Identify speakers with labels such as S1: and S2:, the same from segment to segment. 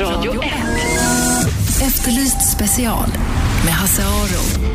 S1: Radio 1.
S2: Efterlyst special med Hasse Aro.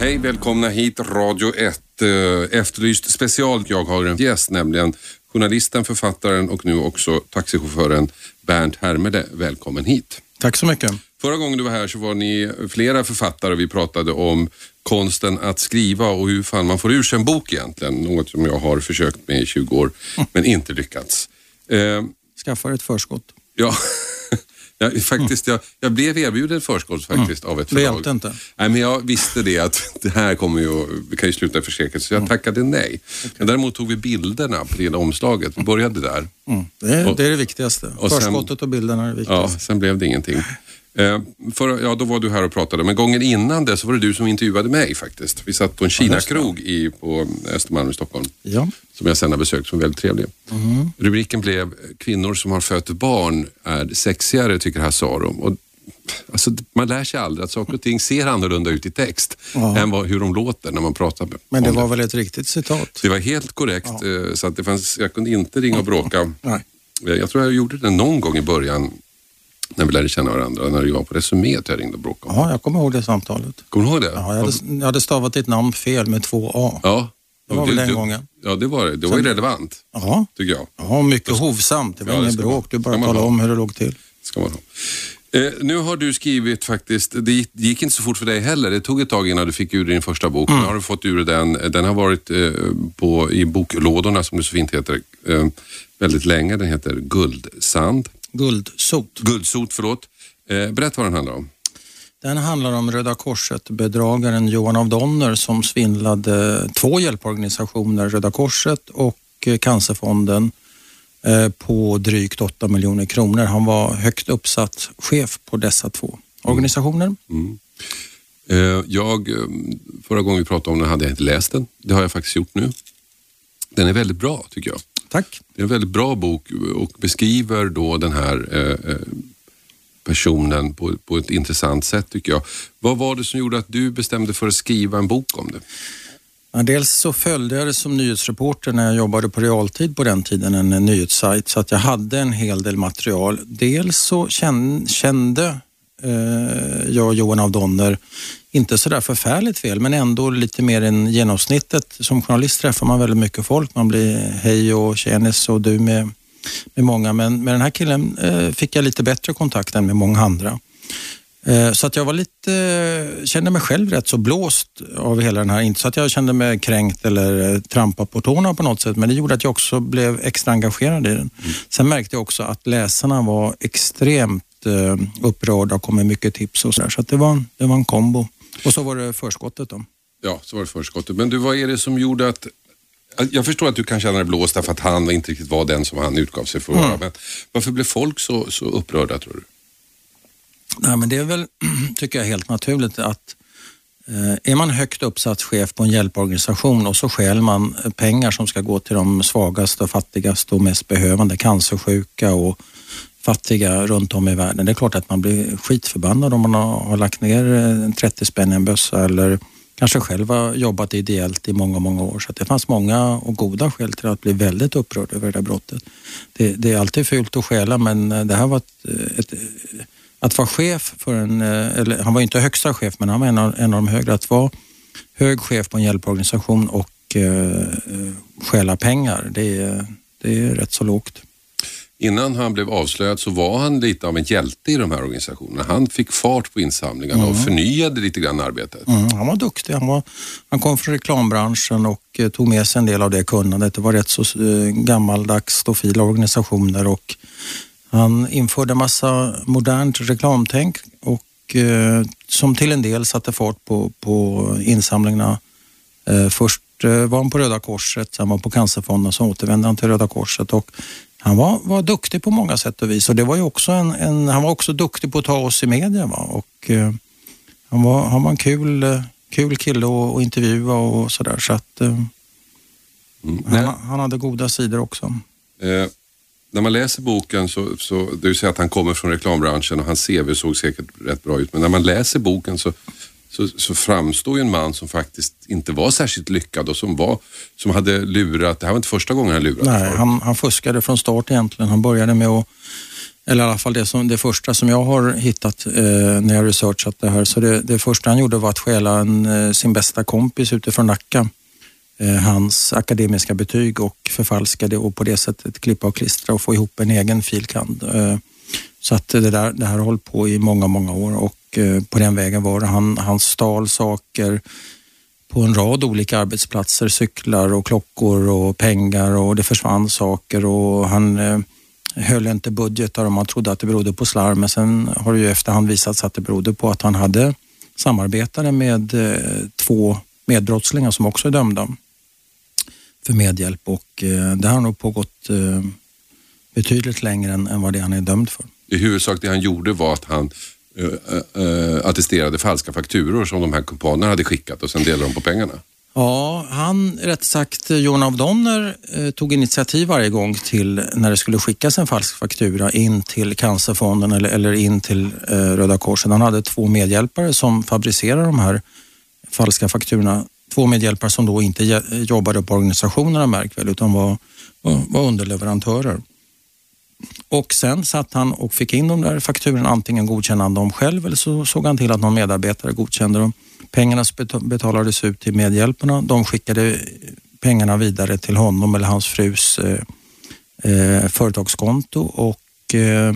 S3: Hej, välkomna hit Radio 1. eh, Efterlyst special. Jag har en gäst, nämligen journalisten, författaren och nu också taxichauffören Bernt Hermele. Välkommen hit.
S4: Tack så mycket.
S3: Förra gången du var här så var ni flera författare och vi pratade om konsten att skriva och hur fan man får ur sig en bok egentligen. Något som jag har försökt med i 20 år men inte lyckats. Eh,
S4: Skaffar ett förskott.
S3: ja, ja, faktiskt, jag, jag blev erbjuden förskott faktiskt av ett förlag.
S4: Välte inte.
S3: Nej, men jag visste det att det här kommer ju, det kan ju sluta i förskräckelse, så jag tackade nej. Men däremot tog vi bilderna på det hela omslaget. Vi började där.
S4: Mm. Det, är,
S3: Och-
S4: det är det viktigaste.
S3: och
S4: Förskottet och bilderna är det
S3: Ja,
S4: viktigaste.
S3: sen blev det ingenting. Eh, för, ja, då var du här och pratade, men gången innan det så var det du som intervjuade mig faktiskt. Vi satt på en Kina-krog i, på Östermalm i Stockholm,
S4: Ja.
S3: som jag sen har besökt som är väldigt trevlig. Rubriken blev Kvinnor som har fött barn är sexigare, tycker Hasse Aro. Och, alltså, man lär sig aldrig att saker och ting ser annorlunda ut i text
S4: Ja.
S3: än vad, hur de låter när man pratar med
S4: Men det var väl ett riktigt citat?
S3: det var helt korrekt, eh, så att det fanns, jag kunde inte ringa och bråka.
S4: Nej.
S3: Eh, Jag tror jag gjorde det någon gång i början när vi lärde känna varandra, när jag var på Resumé jag ringde och bråkade.
S4: Ja, jag kommer ihåg det samtalet.
S3: Kommer du ihåg det?
S4: Ja, jag, hade, jag hade stavat ditt namn fel med två A.
S3: Ja.
S4: Det var
S3: Och
S4: väl
S3: du-
S4: den
S3: du-
S4: gången.
S3: Ja, det var det. Det var ju relevant,
S4: Ja,
S3: tycker jag.
S4: ja mycket hovsamt. Det var
S3: Ja, det
S4: ingen bråk. Du bara talade om hur det låg till.
S3: ska man ha. Eh, nu har du skrivit faktiskt, det gick, det gick inte så fort för dig heller. Det tog ett tag innan du fick ur din första bok.
S4: Mm.
S3: Nu har du fått ur den. Den har varit eh, på, i boklådorna, som det så fint heter, eh, väldigt länge. Den heter Guldsand.
S4: Guldsot.
S3: Guldsot, förlåt. Eh, berätta vad den handlar om.
S4: Den handlar om Röda Korset-bedragaren Johan av Donner som svindlade två hjälporganisationer, Röda Korset och eh, Cancerfonden eh, på drygt 8 miljoner kronor. Han var högt uppsatt chef på dessa två organisationer.
S3: Eh, jag, eh, förra gången vi pratade om den hade jag inte läst den. Det har jag faktiskt gjort nu. Den är väldigt bra tycker jag.
S4: Tack.
S3: Det är en väldigt bra bok och beskriver då den här eh, eh, personen på, på ett intressant sätt tycker jag. Vad var det som gjorde att du bestämde för att skriva en bok om det?
S4: Ja, dels så följde jag det som nyhetsreporter när jag jobbade på realtid på den tiden, en, nyhetssajt, så att jag hade en hel del material. Dels så kände jag och Johan av Donner inte sådär förfärligt fel, men ändå lite mer än genomsnittet. Som journalist träffar man väldigt mycket folk. Man blir hej och tjenis och du med, med många, men med den här killen eh, fick jag lite bättre kontakt än med många andra. Eh, Så att jag var lite, kände mig själv rätt så blåst av hela den här, inte så att jag kände mig kränkt eller eh, trampad på tårna på något sätt, men det gjorde att jag också blev extra engagerad i den. Sen märkte jag också att läsarna var extremt eh, upprörda och kom med mycket tips och sådär, så att det var, det var en kombo. Och så var det förskottet då.
S3: Ja, så var det förskottet. Men du, vad är det som gjorde att jag förstår att du kan känna dig blåst därför att han inte riktigt var den som han utgav sig för att vara. Men varför blev folk så, så upprörda tror du?
S4: Nej, men det är väl, tycker jag, helt naturligt att eh, är man högt uppsatt chef på en hjälporganisation och så stjäl man eh, pengar som ska gå till de svagaste och fattigaste och mest behövande, cancersjuka och fattiga runt om i världen. Det är klart att man blir skitförbannad om man har, lagt ner eh, 30 spänn i en bössa eller kanske själv har jobbat ideellt i många, många år. Så att det fanns många och goda skäl till att bli väldigt upprörd över det där brottet. Det, det är alltid fult att stjäla men eh, det här var ett, eh, ett att vara chef för en, eller han var inte högsta chef men han var en av, en av de högre, att vara hög chef på en hjälporganisation och eh, eh, stjäla pengar, det är, det är rätt så lågt.
S3: Innan han blev avslöjad så var han lite av en hjälte i de här organisationerna. Han fick fart på insamlingarna och förnyade lite grann arbetet.
S4: Mm, han var duktig, han, var, han kom från reklambranschen och eh, tog med sig en del av det kunnandet. Det var rätt så eh, gammaldags stofila organisationer och han införde massa modernt reklamtänk och eh, som till en del satte fart på, på insamlingarna. Eh, först eh, var han på Röda Korset, sen var han på Cancerfonden, så återvände han till Röda Korset och han var, var duktig på många sätt och vis och det var ju också en, en, han var också duktig på att ta oss i media. Va? Och, eh, han, var, han var en kul, eh, kul kille att att intervjua och sådär. Så att, eh,
S3: Mm.
S4: Han, han hade goda sidor också.
S3: eh, när man läser boken så, så du säger att han kommer från reklambranschen och hans CV såg säkert rätt bra ut. Men när man läser boken så så, så framstår ju en man som faktiskt inte var särskilt lyckad och som, var, som hade lurat, det här var inte första gången han lurade
S4: Nej, han, han fuskade från start egentligen. Han började med att eller i alla fall det, som, det första som jag har hittat eh, när jag researchat det här. Så det, det första han gjorde var att stjäla en, eh, sin bästa kompis utifrån Nacka. Eh, hans akademiska betyg och förfalskade och på det sättet klippa och klistra och få ihop en egen filkand. Eh, så att det, där, det här har hållit på i många, många år och Eh, på den vägen var det. Han, han stal saker på en rad olika arbetsplatser, cyklar och klockor och pengar och det försvann saker och han eh, höll inte budgetar och man trodde att det berodde på slarv men sen har det ju efterhand visat sig att det berodde på att han hade samarbetare med eh, två medbrottslingar som också är dömda för medhjälp och eh, det har nog pågått eh, betydligt längre än, än vad det han är dömd för.
S3: I huvudsak det han gjorde var att han Eh, eh, eh, attesterade falska fakturor som de här kumpanerna hade skickat och sen delade de på pengarna.
S4: Ja, han, rätt sagt, Johan av Donner eh, tog initiativ varje gång till när det skulle skickas en falsk faktura in till Cancerfonden eller, eller in till eh, Röda Korset. Han hade två medhjälpare som fabricerade de här falska fakturorna. Två medhjälpare som då inte jobbade på organisationerna märk väl, utan var, var, var underleverantörer. Och sen satt han och fick in de där fakturorna, antingen godkände han dem själv eller så såg han till att någon medarbetare godkände dem. Pengarna betalades ut till medhjälparna. De skickade pengarna vidare till honom eller hans frus eh, eh företagskonto och eh,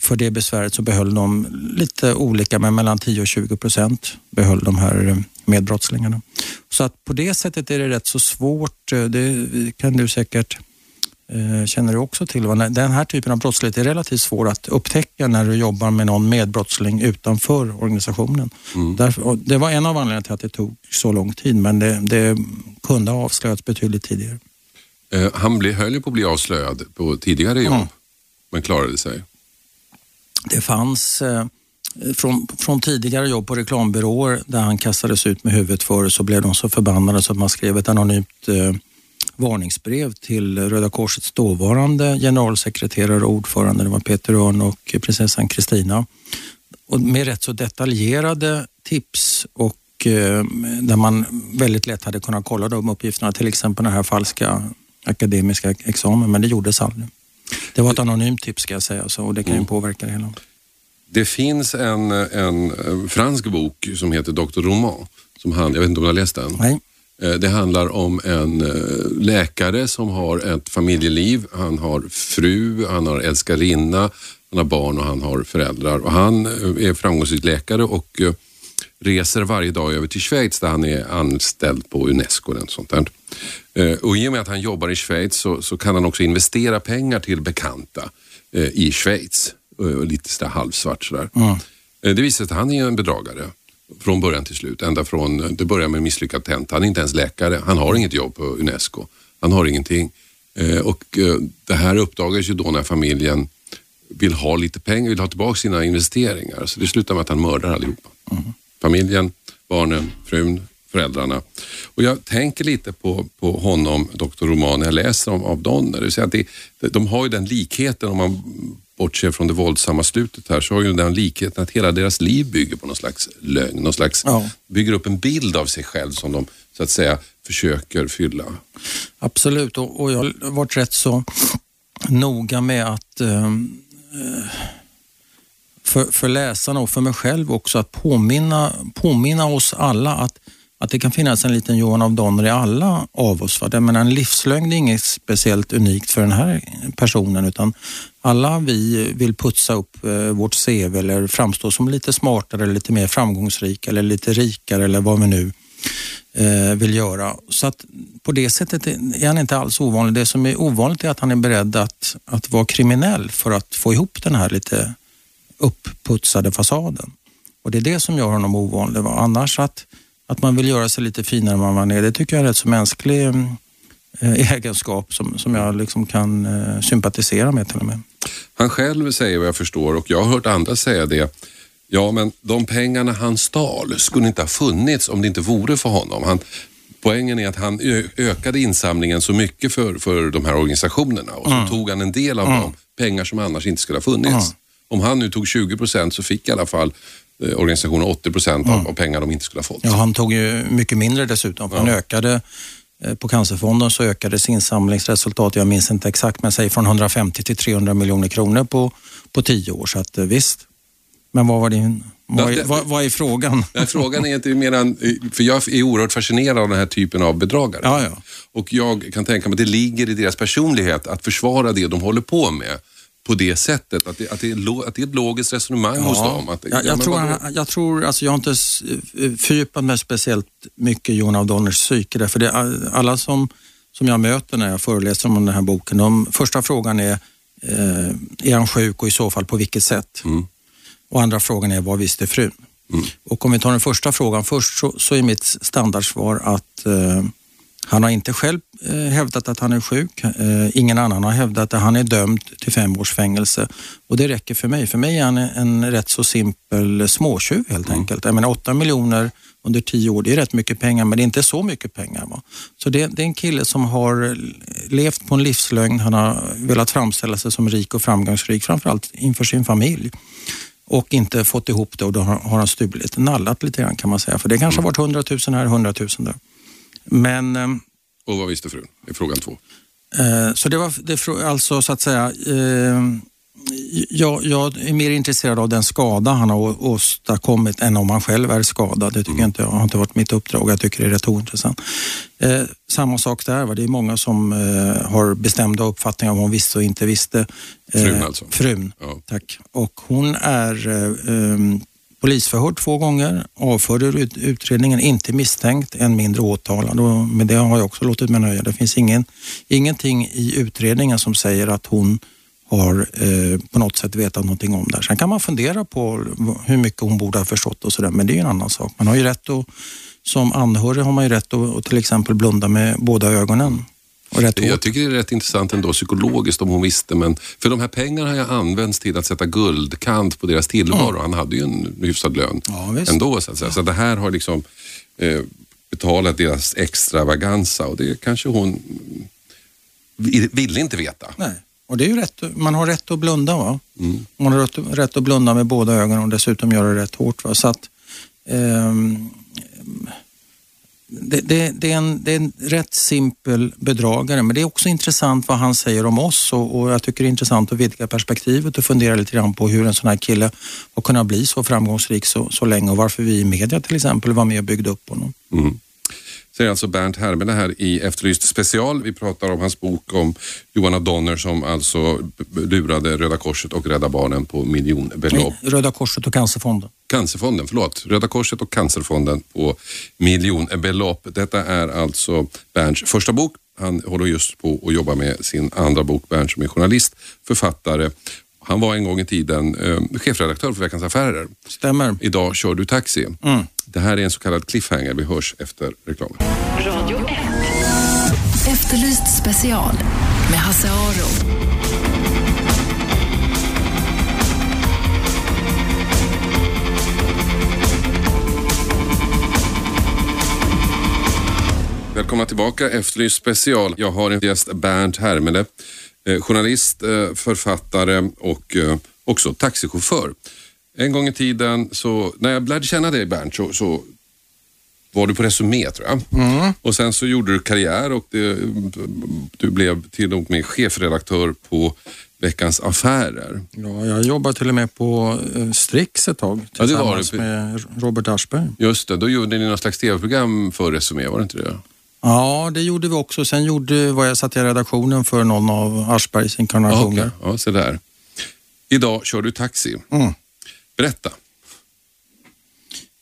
S4: för det besväret så behöll de lite olika, men mellan 10 och 20 procent behöll de här eh, medbrottslingarna. Så att på det sättet är det rätt så svårt. Eh, det kan du säkert känner du också till. Den här typen av brottslighet är relativt svår att upptäcka när du jobbar med någon medbrottsling utanför organisationen. Mm. Därför, det var en av anledningarna till att det tog så lång tid, men det, det kunde ha avslöjats betydligt tidigare.
S3: Eh, han blev, höll ju på att bli avslöjad på tidigare jobb, mm. men klarade sig.
S4: Det fanns eh, från, från, tidigare jobb på reklambyråer där han kastades ut med huvudet för så blev de så förbannade så att man skrev ett anonymt eh, varningsbrev till Röda Korsets dåvarande generalsekreterare och ordförande, det var Peter Örn och prinsessan Kristina. Med rätt så detaljerade tips och eh, där man väldigt lätt hade kunnat kolla de uppgifterna, till exempel den här falska akademiska examen, men det gjordes aldrig. Det var ett anonymt tips ska jag säga så, och det kan ju mm. påverka det hela.
S3: Det finns en, en fransk bok som heter Dr. Roman. Som han, jag vet inte om du har läst den?
S4: Nej.
S3: Eh, det handlar om en eh, läkare som har ett familjeliv. Han har fru, han har älskarinna, han har barn och han har föräldrar. Och han eh, är framgångsrik läkare och reser varje dag över till Schweiz där han är anställd på Unesco. Och sånt där. Och I och med att han jobbar i Schweiz så, så kan han också investera pengar till bekanta i Schweiz. Lite sådär halvsvart sådär. Mm. Det visar sig att han är en bedragare från början till slut. Ända från, det börjar med misslyckad tenta. Han är inte ens läkare. Han har inget jobb på Unesco. Han har ingenting. Eh, och eh, det här uppdagas ju då när familjen vill ha lite pengar, vill ha tillbaka sina investeringar. Så det slutar med att han mördar allihopa. Mm. Familjen, barnen, frun, föräldrarna. Och jag tänker lite på, på honom, Dr. Roman, jag läser om, av Donner. Det att det, de har ju den likheten om man bortser från det våldsamma slutet här, så har ju den likheten att hela deras liv bygger på någon slags lögn. Någon slags, ja. bygger upp en bild av sig själv som de så att säga försöker fylla.
S4: Absolut, och, och jag har varit rätt så noga med att eh, för, för läsarna och för mig själv också att påminna, påminna oss alla att att det kan finnas en liten Johan av Donner i alla av oss. Va? Jag menar, en livslögn är inget speciellt unikt för den här personen utan alla vi vill putsa upp eh, vårt CV eller framstå som lite smartare, lite mer framgångsrika eller lite rikare eller vad vi nu eh, vill göra. Så att på det sättet är han inte alls ovanlig. Det som är ovanligt är att han är beredd att, att vara kriminell för att få ihop den här lite uppputsade fasaden. Och det är det som gör honom ovanlig. Va? Annars att att man vill göra sig lite finare än vad man är. Det tycker jag är rätt så mänsklig eh, egenskap som, som jag liksom kan eh, sympatisera med till och med.
S3: Han själv säger vad jag förstår och jag har hört andra säga det. Ja, men de pengarna han stal skulle inte ha funnits om det inte vore för honom. Han, poängen är att han ökade insamlingen så mycket för, för de här organisationerna och så mm. tog han en del av mm. de pengar som annars inte skulle ha funnits. Mm. om han nu tog 20 procent så fick i alla fall organisationen 80 procent av, av pengar de inte skulle ha fått.
S4: Ja, han tog ju mycket mindre dessutom. För Han ökade eh, på Cancerfonden så ökades insamlingsresultatet, jag minns inte exakt, men säg från 150 till 300 miljoner kronor på, på tio år. Så att, eh, visst. Men vad var din... Vad,
S3: Ja,
S4: är- vad, vad är frågan?
S3: Nej, frågan är inte mer än, för jag är oerhört fascinerad av den här typen av bedragare.
S4: Ja, ja.
S3: Och jag kan tänka mig att det ligger i deras personlighet att försvara det de håller på med på det sättet. Att det, att det, är, att det är ett logiskt resonemang hos dem. Att,
S4: jag,
S3: ja,
S4: jag, tror, han- jag tror, alltså jag har inte eh, fördjupat mig speciellt mycket i Johan av Donners psyke. Därför det, alla som, som jag möter när jag föreläser om den här boken, de, första frågan är, eh, är han sjuk och i så fall på vilket sätt?
S3: Mm.
S4: Och andra frågan är, vad visste frun? Och om vi tar den första frågan först så, så är mitt standardsvar att eh, han har inte själv eh, hävdat att han är sjuk. Eh, ingen annan har hävdat att han är dömd till fem års fängelse. Och det räcker för mig. För mig är han en rätt så simpel småtjuv helt enkelt. Jag menar, 8 miljoner under tio år, det är rätt mycket pengar men det är inte så mycket pengar. Va? Så det, det är en kille som har levt på en livslögn. Han har velat framställa sig som rik och framgångsrik, framförallt inför sin familj och inte fått ihop det och då har, har han stulit, nallat lite grann kan man säga. För det kanske har varit 100 000 här, 100 000 där. Men ehm,
S3: Och vad visste frun? är frågan två.
S4: Eh, Så det var det, alltså så att säga, eh, jag, jag är mer intresserad av den skada han har åstadkommit än om han själv är skadad. Det tycker jag inte, har inte varit mitt uppdrag. Jag tycker det är rätt ointressant. Eh, samma sak där, va? det är många som eh, har bestämda uppfattningar om hon visste och inte visste.
S3: Frun alltså?
S4: Frun,
S3: Ja.
S4: tack. Och hon är Polisförhör två gånger, avförd ur ut- utredningen, inte misstänkt, än mindre åtalad. Och med det har jag också låtit mig nöja. Det finns ingen, ingenting i utredningen som säger att hon har eh, på något sätt vetat någonting om det här. Sen kan man fundera på hur mycket hon borde ha förstått och sådär, men det är ju en annan sak. Man har ju rätt att, som anhörig har man ju rätt att, att till exempel blunda med båda ögonen. Och rätt
S3: Jag tycker det är rätt intressant ändå psykologiskt om hon visste, men för de här pengarna har ju använts till att sätta guldkant på deras tillvaro. Han hade ju en hyfsad lön
S4: Ja,
S3: ändå. Så, att säga. så det här har liksom eh, betalat deras extravaganza och det kanske hon vill- ville inte veta.
S4: Nej. Och det är ju rätt, man har rätt att blunda. Va?
S3: Mm.
S4: Man har rätt, rätt att blunda med båda ögonen och dessutom göra det rätt hårt. Va? Så att, ehm, det, det, det, är en, det är en rätt simpel bedragare men det är också intressant vad han säger om oss och, och jag tycker det är intressant att vidga perspektivet och fundera lite grann på hur en sån här kille har kunnat bli så framgångsrik så, så länge och varför vi i media till exempel var med och byggde upp honom.
S3: Mm. Säger alltså Bernt Hermele här i Efterlyst special. Vi pratar om hans bok om Johanna Donner som alltså lurade Röda Korset och Rädda Barnen på miljonbelopp.
S4: Röda Korset och Cancerfonden.
S3: Cancerfonden, förlåt. Röda Korset och Cancerfonden på miljonbelopp. Detta är alltså Bernts första bok. Han håller just på att jobba med sin andra bok, Bernt som är journalist, författare. Han var en gång i tiden eh, chefredaktör för Veckans Affärer.
S4: Stämmer.
S3: Idag kör du taxi.
S4: Mm.
S3: Det här är en så kallad cliffhanger. Vi hörs efter reklamen.
S2: Radio 1. Efterlyst special med Hasse Aro.
S3: Välkomna tillbaka, Efterlyst special. Jag har en gäst, Bernt Hermele, eh, journalist, eh, författare och eh, också taxichaufför. En gång i tiden, så, när jag lärde känna dig Bernt, så, så var du på Resumé tror jag. Och sen så gjorde du karriär och det, du blev till och med chefredaktör på Veckans Affärer.
S4: Ja, jag jobbade till och med på Strix ett tag
S3: Ja, det var
S4: tillsammans
S3: det.
S4: med Robert Aschberg.
S3: Just det, då gjorde ni någon slags tv-program för Resumé, var det inte det?
S4: Ja, det gjorde vi också. Sen gjorde, var jag satt i redaktionen för någon av Aschbergs
S3: Ja,
S4: inkarnationer.
S3: okej. ja, så där. Idag kör du taxi.
S4: Mm.
S3: Berätta.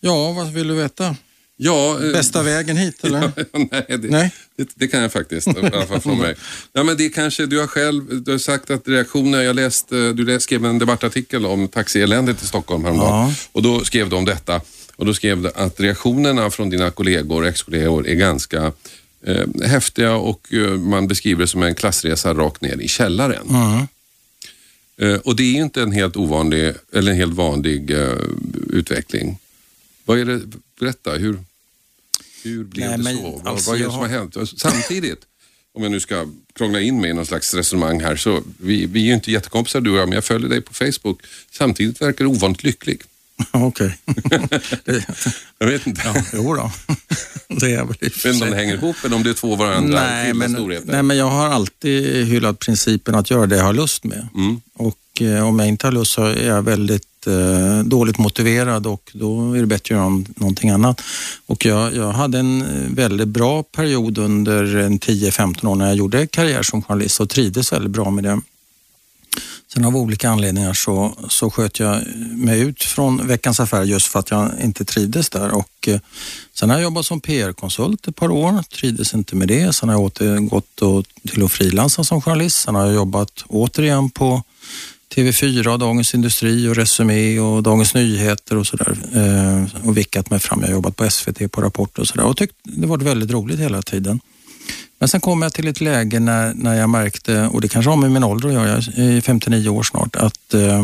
S4: Ja, vad vill du veta?
S3: Ja, eh,
S4: Bästa vägen hit eller?
S3: nej, det,
S4: Nej.
S3: Det, det kan jag faktiskt, i alla fall från mig. Ja, men det kanske, du har själv du har sagt att reaktioner, jag läste, du skrev en debattartikel om taxieländet i Stockholm häromdagen
S4: Ja.
S3: och då skrev du om detta och då skrev du att reaktionerna från dina kollegor, ex-kollegor är ganska eh, häftiga och eh, man beskriver det som en klassresa rakt ner i källaren.
S4: Mm.
S3: Eh, och det är ju inte en helt ovanlig, eller en helt vanlig eh, utveckling. Vad är det, berätta, hur, hur blev
S4: Nej,
S3: det så? Vad,
S4: alltså,
S3: vad är det som har hänt? Samtidigt om jag nu ska krångla in mig i någon slags resonemang här, så vi, vi är ju inte jättekompisar du och jag, men jag följer dig på Facebook. Samtidigt verkar du ovanligt lycklig.
S4: Okej.
S3: Jag vet inte.
S4: ja, jo då. det är väl i
S3: inte om
S4: sig.
S3: hänger ihop eller om det är två varandra
S4: Nej men,
S3: storheter.
S4: nej, men jag har alltid hyllat principen att göra det jag har lust med.
S3: Mm.
S4: Och eh, om jag inte har lust så är jag väldigt eh, dåligt motiverad och då är det bättre att göra nå- någonting annat. Och jag, jag hade en eh, väldigt bra period under en 10-15 år när jag gjorde karriär som journalist och trivdes väldigt bra med det. Sen av olika anledningar så, så sköt jag mig ut från Veckans Affärer just för att jag inte trivdes där. Och, eh, sen har jag jobbat som PR-konsult ett par år, trivdes inte med det. Sen har jag återgått och, till att frilansa som journalist. Sen har jag jobbat återigen på TV4, Dagens Industri och Resumé och Dagens Nyheter och sådär. Eh, och vickat mig fram. Jag har jobbat på SVT på Rapport och sådär och tyckte det varit väldigt roligt hela tiden. Men sen kom jag till ett läge när, när jag märkte, och det kanske har med min ålder att göra, jag är 59 år snart, att eh,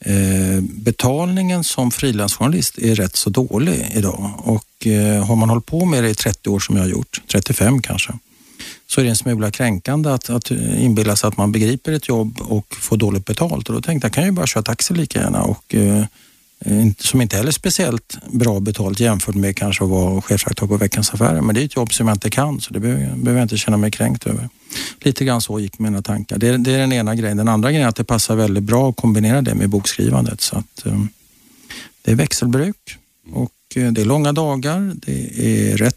S4: eh, betalningen som frilansjournalist är rätt så dålig idag. Och eh, har man hållit på med det i 30 år som jag har gjort, 35 kanske, så är det en smula kränkande att, att inbilla sig att man begriper ett jobb och får dåligt betalt. Och då tänkte jag, kan jag ju bara köra taxi lika gärna. Och, eh, Eh, som inte heller är speciellt bra betalt jämfört med kanske att vara chefredaktör på Veckans Affärer. Men det är ett jobb som jag inte kan så det behöver, jag inte känna mig kränkt över. Lite grann så gick mina tankar. Det, är- det är den ena grejen. Den andra grejen är att det passar väldigt bra att kombinera det med bokskrivandet. Så att, eh, det är växelbruk och eh, det är långa dagar. Det är rätt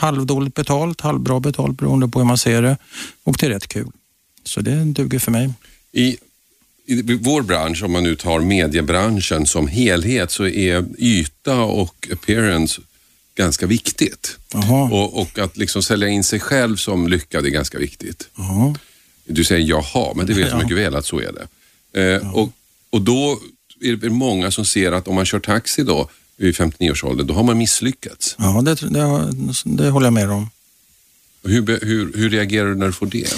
S4: halvdåligt betalt, halvbra betalt beroende på hur man ser det och det är rätt kul. Så det duger för mig.
S3: I, i vår bransch, om man nu tar mediebranschen som helhet, så är yta och appearance ganska viktigt. Och, och att liksom sälja in sig själv som lyckad är ganska viktigt.
S4: Jaha.
S3: Du säger jaha, men det vet jag
S4: Ja.
S3: mycket väl att så är det. Eh, och, och då är det många som ser att om man kör taxi då, i 59-årsåldern, då har man misslyckats.
S4: Ja, det, det, det håller jag med om.
S3: Hur, hur, hur reagerar du när du får det?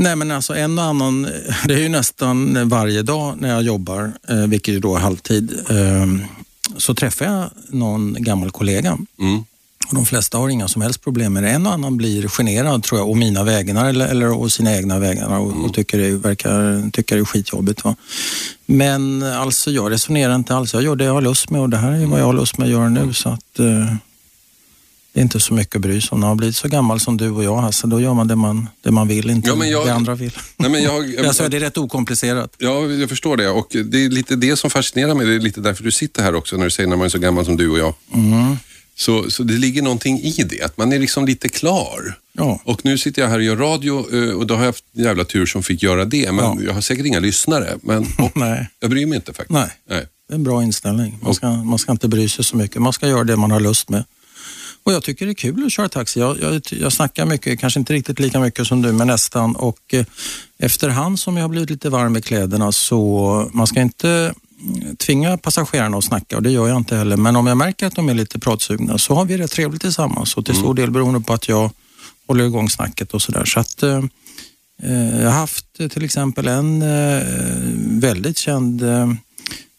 S4: Nej men alltså en och annan, det är ju nästan varje dag när jag jobbar, eh, vilket är då är halvtid, eh, så träffar jag någon gammal kollega.
S3: Mm.
S4: Och de flesta har inga som helst problem med det. En och annan blir generad tror jag, å mina vägnar eller, eller å sina egna vägnar och, och tycker, det verkar, tycker det är skitjobbigt. Va? Men alltså jag resonerar inte alls. Jag gör det jag har lust med och det här är vad jag har lust med att göra nu. Så att, eh, det är inte så mycket att bry sig om. När man har blivit så gammal som du och jag, Hasse, då gör man det man, det man vill, inte
S3: Ja, men jag-
S4: det andra vill.
S3: Nej, men jag,
S4: Jag säger, det är rätt okomplicerat.
S3: Ja, jag förstår det. Och det är lite det som fascinerar mig. Det är lite därför du sitter här också, när du säger när man är så gammal som du och jag.
S4: Mm.
S3: Så, så det ligger någonting i det, att man är liksom lite klar.
S4: Ja.
S3: Och nu sitter jag här och gör radio eh, och då har jag haft jävla tur som fick göra det. Men
S4: Ja.
S3: jag har säkert inga lyssnare. Men
S4: Nej.
S3: jag bryr mig inte faktiskt.
S4: Nej.
S3: Nej.
S4: Det är en bra inställning. Man ska, man ska inte bry sig så mycket. Man ska göra det man har lust med. Och jag tycker det är kul att köra taxi. Jag, jag, jag snackar mycket, kanske inte riktigt lika mycket som du, men nästan. Och eh, efterhand som jag har blivit lite varm i kläderna så man ska inte mm, tvinga passagerarna att snacka och det gör jag inte heller. Men om jag märker att de är lite pratsugna så har vi det trevligt tillsammans och till stor del beroende på att jag håller igång snacket och sådär. Så att, eh, eh, jag har haft eh, till exempel en eh, väldigt känd eh,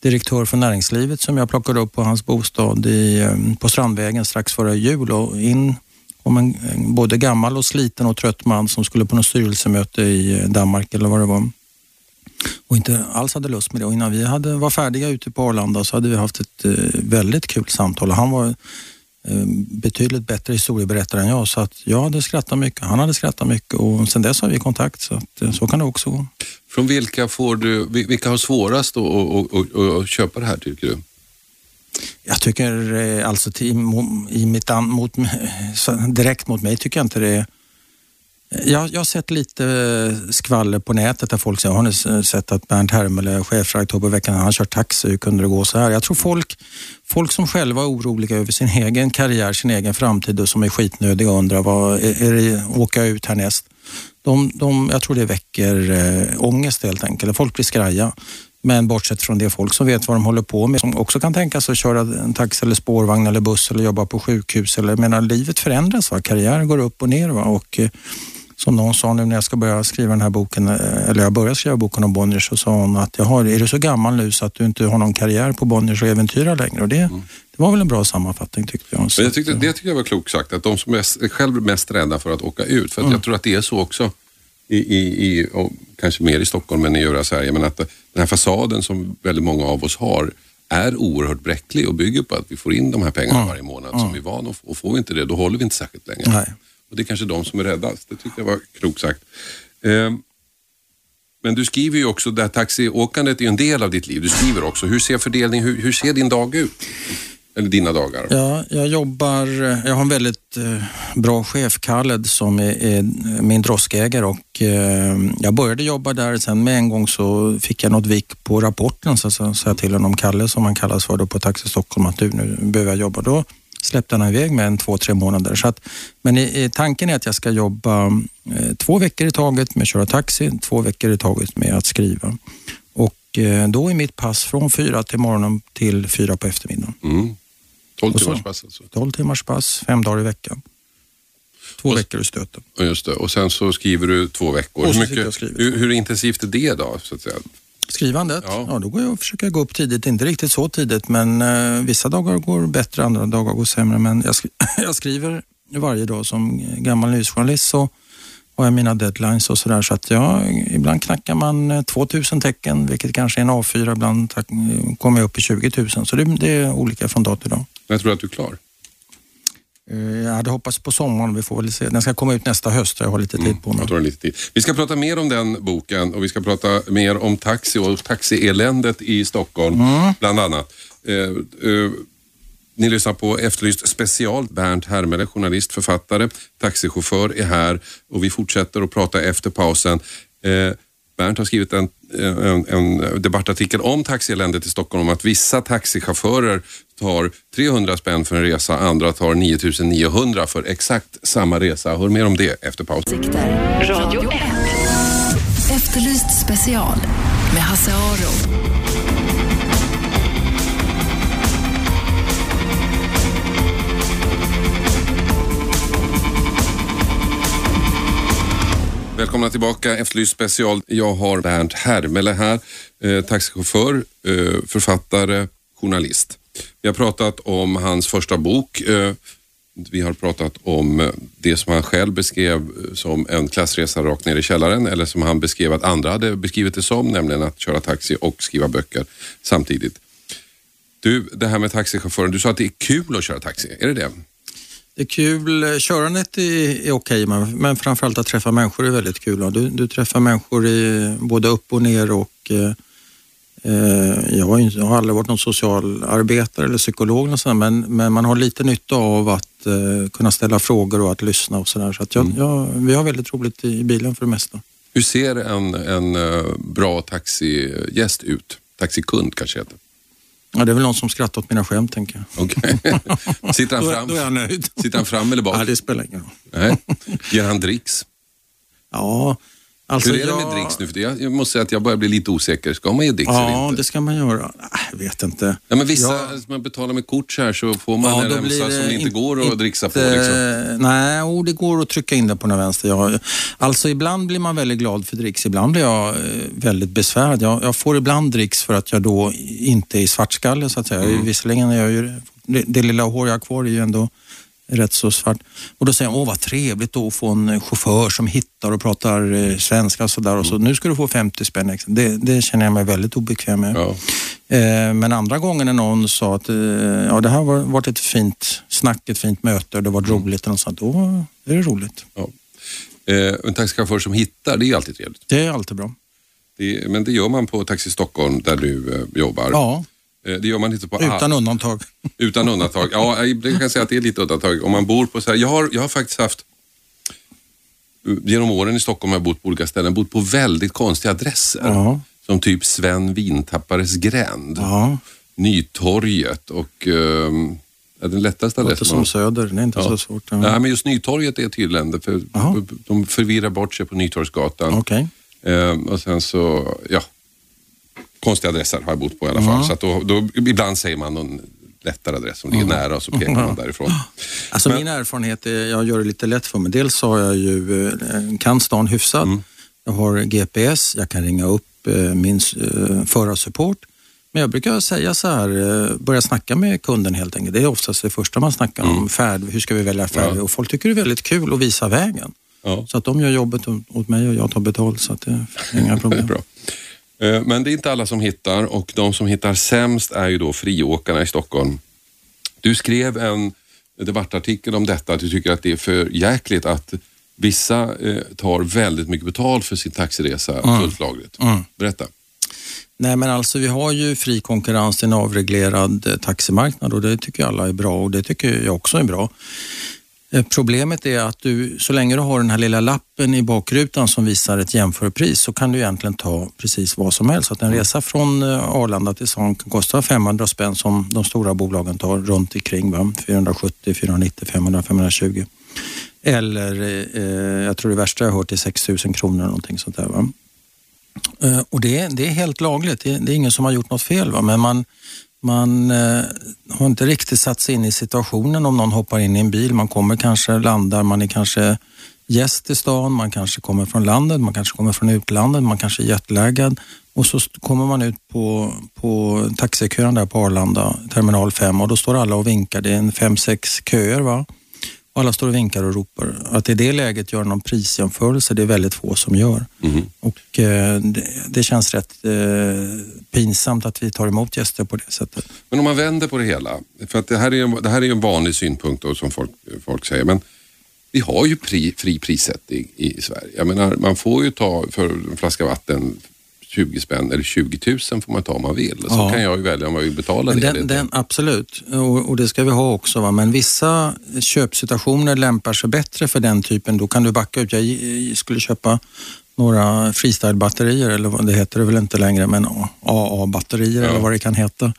S4: direktör för näringslivet som jag plockade upp på hans bostad i, ehm, på Strandvägen strax före jul och in kom en, både gammal och sliten och trött man som skulle på något styrelsemöte i eh, Danmark eller vad det var och inte alls hade lust med det. Och innan vi hade, var färdiga ute på Arlanda så hade vi haft ett eh, väldigt kul samtal. Och Han var ehm, betydligt bättre historieberättare än jag så att jag hade skrattat mycket, han hade skrattat mycket och sen dess har vi kontakt så att, eh, så kan det också gå.
S3: Från vilka, får du, vilka har svårast att, att, att, att köpa det här tycker du?
S4: Jag tycker eh, alltså till, i mitt mot, direkt mot mig tycker jag inte det är jag, jag har sett lite skvaller på nätet där folk säger, har ni sett att Bernt Hermele, chefredaktör på veckan, han kör taxi, hur kunde det gå så här? Jag tror folk, folk som själva är oroliga över sin egen karriär, sin egen framtid och som är skitnödiga och undrar, vad är, är det åka ut härnäst? De, de, jag tror det väcker eh, ångest helt enkelt. Folk blir skraja. Men bortsett från det, folk som vet vad de håller på med, som också kan tänka sig att köra en taxi eller spårvagn eller buss eller jobba på sjukhus. Eller, jag menar, livet förändras, va? karriär går upp och ner. Va? Och, eh, som någon sa nu när jag ska börja skriva den här boken, eh, eller jag började skriva boken om Bonniers, så sa hon att Jaha, är du så gammal nu så att du inte har någon karriär på Bonniers och äventyra längre? Och det, mm. Det var väl en bra sammanfattning tyckte jag.
S3: Men jag tyckte, det tyckte jag var klokt sagt, att de som är själv mest rädda för att åka ut, för
S4: Mm.
S3: jag tror att det är så också, i, i, i, kanske mer i Stockholm än i övriga Sverige, men att den här fasaden som väldigt många av oss har är oerhört bräcklig och bygger på att vi får in de här pengarna varje månad som vi är vana att få. Och får vi inte det, då håller vi inte särskilt länge.
S4: Nej.
S3: Och det är kanske de som är räddast. Det tyckte jag var klokt sagt. Ehm, men du skriver ju också, det här taxiåkandet är en del av ditt liv. Du skriver också, hur ser fördelning, hur, hur ser din dag ut? Eller dina dagar?
S4: Ja, jag jobbar, jag har en väldigt eh, bra chef, Khaled, som är, är min droskägare och eh, jag började jobba där. Sen med en gång så fick jag något vik på rapporten så så sa jag till honom, Kalle som han kallas för då på Taxi Stockholm, att du nu behöver jag jobba. Då släppte han iväg med en två, tre månader. Så att, men i, i, tanken är att jag ska jobba eh, två veckor i taget med att köra taxi, två veckor i taget med att skriva. Och eh, då är mitt pass från fyra till morgonen till fyra på eftermiddagen.
S3: Mm. 12
S4: Och så-
S3: timmars pass alltså.
S4: 12 timmars pass, fem dagar i veckan. Två
S3: Och-
S4: veckor i stöten.
S3: Ja, Just det. Och sen så skriver du två veckor. Hur,
S4: skriver.
S3: hur, hur intensivt är det då? Så att säga?
S4: Skrivandet,
S3: Ja.
S4: ja. då går jag och försöker gå upp tidigt. Inte riktigt så tidigt, men eh, vissa dagar går bättre, andra dagar går sämre. Men jag, skri- jag skriver varje dag som gammal nyhetsjournalist så har jag mina deadlines och sådär. Så att jag, ibland knackar man eh, 2000 tecken, vilket kanske är en A4. Ibland kommer jag upp i 20 000. Så det, det är olika från dag till dag.
S3: Jag tror att du är klar.
S4: Eh, Jag hade hoppats på sommaren, vi får väl se. Den ska komma ut nästa höst, jag har lite tid på mig.
S3: Är lite tid. Vi ska prata mer om den boken och vi ska prata mer om taxi och taxieländet i Stockholm,
S4: Mm.
S3: bland annat. Eh, eh, ni lyssnar på Efterlyst special. Bernt Hermele, journalist, författare, taxichaufför är här och vi fortsätter att prata efter pausen. Eh, Bernt har skrivit en, en, en debattartikel om taxieländet i Stockholm om att vissa taxichaufförer tar 300 spänn för en resa, andra tar 9900 för exakt samma resa. Hör mer om det efter pausen.
S2: Radio 1. Efterlyst special med Hasse Aro.
S3: Välkomna tillbaka, Efterlyst special. Jag har Bernt Hermele här, eh, taxichaufför, eh, författare, journalist. Vi har pratat om hans första bok. Eh, vi har pratat om eh, det som han själv beskrev eh, som en klassresa rakt ner i källaren eller som han beskrev att andra hade beskrivit det som, nämligen att köra taxi och skriva böcker samtidigt. Du, det här med taxichauffören, du sa att det är kul att köra taxi, är det det?
S4: Det är kul. Körandet är, är okej, men, men framförallt att träffa människor är väldigt kul. Du, du träffar människor i, både upp och ner och eh, eh, jag, har, jag har aldrig varit någon socialarbetare eller psykolog, eller sådär, men, men man har lite nytta av att eh, kunna ställa frågor och att lyssna och sådär. Så att jag, jag, vi har väldigt roligt i bilen för det mesta.
S3: Hur ser en, en eh, bra taxigäst ut? Taxikund kanske heter.
S4: Ja, det är väl någon som skrattar åt mina skämt, tänker jag.
S3: Okej. Sitter han fram?
S4: då är jag nöjd.
S3: Sitter han fram eller bak?
S4: Ja, det spelar ingen roll.
S3: Nej. Ger han dricks?
S4: Ja, alltså
S3: Hur är det
S4: jag...
S3: med dricks nu? För jag, jag måste säga att jag börjar bli lite osäker. Ska man ge dricks eller
S4: Ja,
S3: inte?
S4: det ska man göra. Nej, Jag vet inte.
S3: Ja, men vissa,
S4: Ja.
S3: man betalar med kort så här så får man
S4: Ja,
S3: en remsa som
S4: det
S3: inte
S4: in-
S3: går att dricksa på.
S4: inte-
S3: Liksom.
S4: Nej, oh, det går att trycka in det på den vänster. Jag, alltså ibland blir man väldigt glad för dricks, ibland blir jag eh, väldigt besvärad. Jag, jag får ibland dricks för att jag då inte är svartskalle så att säga.
S3: Mm.
S4: Visserligen är jag ju, det, det lilla hår jag har kvar är ju ändå rätt så svart. Och då säger jag, åh vad trevligt då att få en eh, chaufför som hittar och pratar eh, svenska och sådär. Och så, nu ska du få 50 spänn extra. Det, det känner jag mig väldigt obekväm med.
S3: Ja.
S4: Eh, Men andra gången när någon sa att eh, ja, det här var varit ett fint snack, ett fint möte och det var roligt, och sånt, då är det roligt.
S3: Ja. Eh, en taxichaufför som hittar, det är alltid trevligt.
S4: Det är alltid bra.
S3: Det, men det gör man på Taxi Stockholm där du eh, jobbar.
S4: Ja,
S3: det gör man inte på
S4: utan undantag.
S3: Utan undantag. Ja, jag kan säga att det är lite undantag. Om man bor på så här, jag har, jag har faktiskt haft Genom åren i Stockholm har jag bott på olika ställen, bott på väldigt konstiga adresser.
S4: Ja.
S3: Som typ Sven Vintappares gränd,
S4: Ja,
S3: Nytorget och ehm, ja, den lättaste
S4: låter
S3: adressen.
S4: som
S3: man-
S4: Söder, det är inte
S3: Ja.
S4: så svårt. Ja.
S3: Nej, men just Nytorget är tillände för
S4: Jaha.
S3: de förvirrar bort sig på Nytorgsgatan.
S4: Okej.
S3: Ehm, och sen så, ja, konstiga adresser har jag bott på i alla fall. Så att då, då, ibland säger man någon lättare adress som ligger nära och så pekar man därifrån.
S4: Alltså
S3: Men-
S4: min erfarenhet är, jag gör det lite lätt för mig. Dels har jag ju, eh, kan stan hyfsat.
S3: Mm.
S4: Jag har GPS, jag kan ringa upp eh, min eh, förarsupport. Men jag brukar säga så här, börja snacka med kunden helt enkelt. Det är oftast det första man snackar om,
S3: Mm.
S4: färd, hur ska vi välja färd?
S3: Ja.
S4: Och folk tycker det är väldigt kul att visa vägen.
S3: Ja.
S4: Så att de gör jobbet åt mig och jag tar betalt så att det är inga problem.
S3: bra. Eh, Men det är inte alla som hittar och de som hittar sämst är ju då friåkarna i Stockholm. Du skrev en debattartikel om detta, att du tycker att det är för jäkligt att vissa eh, tar väldigt mycket betalt för sin taxiresa fullt lagligt.
S4: Mm.
S3: Berätta.
S4: Nej men alltså vi har ju fri konkurrens en avreglerad eh, taximarknad och det tycker alla är bra och det tycker jag också är bra. Eh, Problemet är att du, så länge du har den här lilla lappen i bakrutan som visar ett jämförpris så kan du egentligen ta precis vad som helst. Så att en resa från eh, Arlanda till Svan kan kosta 500 spänn som de stora bolagen tar runt omkring. Va? 470, 490, 500, 520. Eller, eh, jag tror det värsta jag har hört är 6 000 kronor eller någonting sånt där. Va? Eh, Och det, det är helt lagligt. Det, det är ingen som har gjort något fel. Va? Men man, man eh, har inte riktigt satt sig in i situationen om någon hoppar in i en bil. Man kommer kanske, landar, man är kanske gäst i stan, man kanske kommer från landet, man kanske kommer från utlandet, man kanske är jetlaggad. Och så kommer man ut på, på taxikön där på Arlanda, terminal 5 och då står alla och vinkar. Det är en fem, sex köer. Va? Och alla står och vinkar och ropar. Att i det läget göra någon prisjämförelse, det är väldigt få som gör.
S3: Mhm.
S4: Och eh, det, det känns rätt eh, pinsamt att vi tar emot gäster på det sättet.
S3: Men om man vänder på det hela, för att det här är, ju- det här är ju en vanlig synpunkt då, som folk, folk säger, men vi har ju pri, fri prissättning i, i Sverige. Jag menar, man får ju ta för en flaska vatten 20 spänn eller 20 000 får man ta om man vill. Så
S4: Ja.
S3: kan jag ju välja om jag vill betala
S4: Men
S3: det
S4: den, den, absolut, och, och det ska vi ha också. Va? Men vissa köpsituationer lämpar sig bättre för den typen. Då kan du backa ut. Jag skulle köpa några freestyle-batterier, eller vad det heter det väl inte längre, men AA-batterier
S3: Ja.
S4: eller vad det kan heta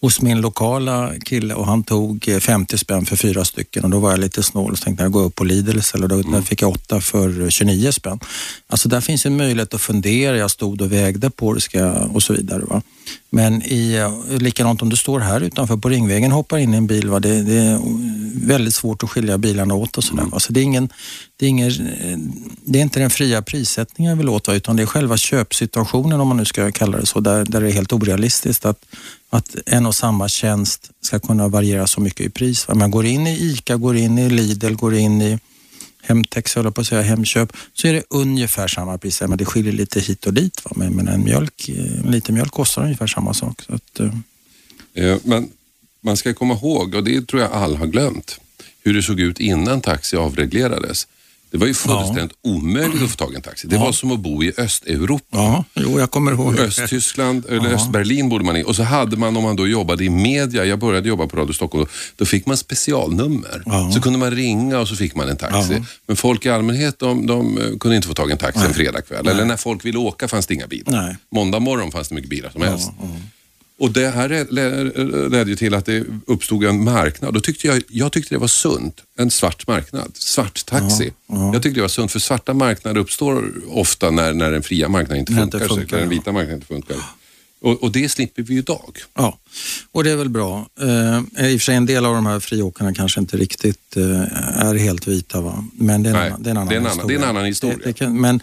S4: hos min lokala kille och han tog eh, 50 spänn för fyra stycken och då var jag lite snål och tänkte jag gå upp på Lidl istället och då där fick jag åtta för 29 spänn. Alltså där finns en möjlighet att fundera, jag stod och vägde på det ska, och så vidare. Va? Men i, likadant om du står här utanför på Ringvägen hoppar in i en bil, va? Det, det är väldigt svårt att skilja bilarna åt och sådär. Så det är, ingen, det, är ingen, eh, det är inte den fria prissättningen jag vill åt va? utan det är själva köpsituationen om man nu ska kalla det så, där, där det är helt orealistiskt att att en och samma tjänst ska kunna variera så mycket i pris. Va? Man går in i ICA, går in i Lidl, går in i Hemtex, jag håller på att säga Hemköp, så är det ungefär samma pris. Men det skiljer lite hit och dit. Va? Men, men en, mjölk, eh, en liten mjölk kostar ungefär samma sak. Så att, eh.
S3: eh, Men man ska komma ihåg, och det tror jag alla har glömt, hur det såg ut innan taxi avreglerades. Det var ju fullständigt omöjligt att få tag i en taxi. Det var som att bo i Östeuropa.
S4: ja, jo, jag kommer ihåg.
S3: Östtyskland eller Östberlin borde man i. Och så hade man, om man då jobbade i media, jag började jobba på Radio Stockholm, då, då fick man specialnummer.
S4: Ja.
S3: Så kunde man ringa och så fick man en taxi.
S4: Ja.
S3: Men folk i allmänhet, de, de kunde inte få tag i en taxi en fredagkväll. Eller när folk ville åka fanns det inga bilar.
S4: Nej.
S3: Måndag morgon fanns det mycket bilar som helst. Och det här led- led- ledde ju till att det uppstod en marknad. Då tyckte jag, jag tyckte det var sunt. En svart marknad. Svart taxi. Jag tyckte det var sunt för svarta marknader uppstår ofta när, när den fria marknaden inte funkar.
S4: inte
S3: så-
S4: funkar,
S3: när den
S4: ja.
S3: vita marknaden inte funkar. Och, och det slipper vi idag.
S4: Ja, och det är väl bra. Eh, I och för sig en del av de här friåkarna kanske inte riktigt eh, är helt vita, va? men det är en,
S3: Nej,
S4: annan, det är en annan
S3: det är en annan-
S4: historia.
S3: det.
S4: Det, kan, men,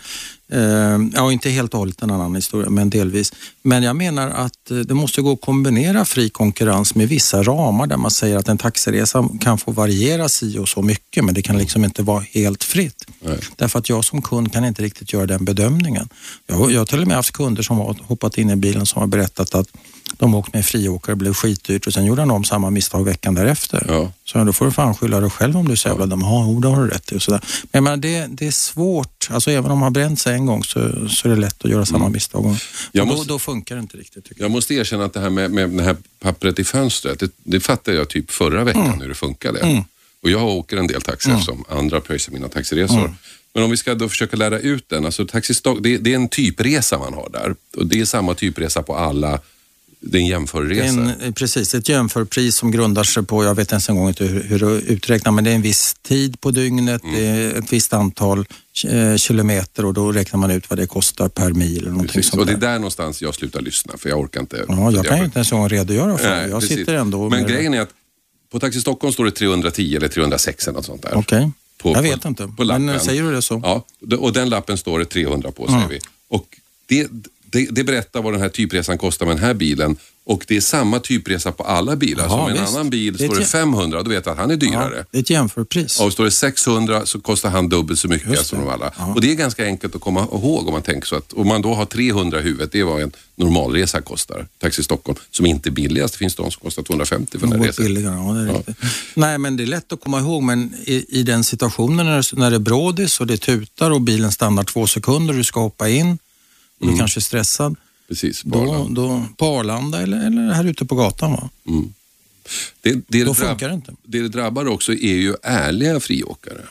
S4: ja, inte helt och hållet en annan historia, men delvis. Men jag menar att eh, det måste gå att kombinera fri konkurrens med vissa ramar där man säger att en taxiresa kan få variera si och så mycket, men det kan liksom inte vara helt fritt.
S3: Nej.
S4: Därför att jag som kund kan inte riktigt göra den bedömningen. Jag, jag har till och med haft kunder som har hoppat in i bilen som har berättat att de åkt med en friåkare, blev skitdyrt och sen gjorde han om samma misstag veckan därefter.
S3: Ja.
S4: Så då får du fan skylla dig själv om du är så jävla dum. Ja, det har du rätt i. Och sådär. Men jag menar, det, det är svårt. Alltså, även om man har bränt sig en gång så, så är det lätt att göra samma misstag. Och,
S3: Mm. Jag måste-
S4: då, då funkar det inte riktigt. Tycker jag.
S3: Jag måste erkänna att det här med, med det här pappret i fönstret, det, det fattade jag typ förra veckan
S4: Mm.
S3: hur det funkade. Och jag åker en del taxi eftersom andra pröjsar mina taxiresor.
S4: Mm.
S3: Men om vi ska då försöka lära ut den, alltså Taxi Stock, det, det är en typresa man har där. Och det är samma typresa på alla, det är en jämförresa.
S4: En, eh, precis, ett jämförpris som grundar sig på, jag vet ens en gång inte hur, hur det uträknar, men det är en viss tid på dygnet,
S3: Mm.
S4: det är ett visst antal eh, kilometer och då räknar man ut vad det kostar per mil eller någonting
S3: Precis.
S4: sånt
S3: Och det är
S4: där.
S3: någonstans jag slutar lyssna för jag orkar inte.
S4: Ja, jag kan ju inte ens en gång redogöra för det.
S3: Nej,
S4: Jag
S3: precis.
S4: sitter ändå
S3: Men grejen är att på Taxi Stockholm står det 310 eller 306 eller något sånt där.
S4: Okej,
S3: På-
S4: jag
S3: på-
S4: vet inte.
S3: på lappen.
S4: men eh, säger du det så?
S3: Ja, och den lappen står det 300 på säger
S4: Mm.
S3: vi. Och det, det, det berättar vad den här typresan kostar med den här bilen och det är samma typresa på alla bilar.
S4: Ja,
S3: så om en
S4: visst.
S3: annan bil
S4: Det
S3: står det
S4: ett-
S3: 500, då vet jag att han är dyrare.
S4: Ja, det är ett jämförpris.
S3: Och står det 600 så kostar han dubbelt så mycket som de alla.
S4: Ja.
S3: Och det är ganska enkelt att komma ihåg om man tänker så att om man då har 300 i huvudet, det är vad en normalresa kostar. Taxi Stockholm, som inte är billigast. Det finns de som kostar 250 för den här resan.
S4: billigare, ja, det är riktigt. Nej, men det är lätt att komma ihåg, men i, i den situationen när, det- när det är brådis och det tutar och bilen stannar två sekunder och du ska hoppa in och
S3: Mm.
S4: du kanske är stressad,
S3: Precis, på
S4: då,
S3: Arlanda.
S4: då, på Arlanda eller, eller här ute på gatan. Va?
S3: det, det, det
S4: Då
S3: drabb-
S4: funkar det inte.
S3: Det det drabbar också är ju ärliga friåkare.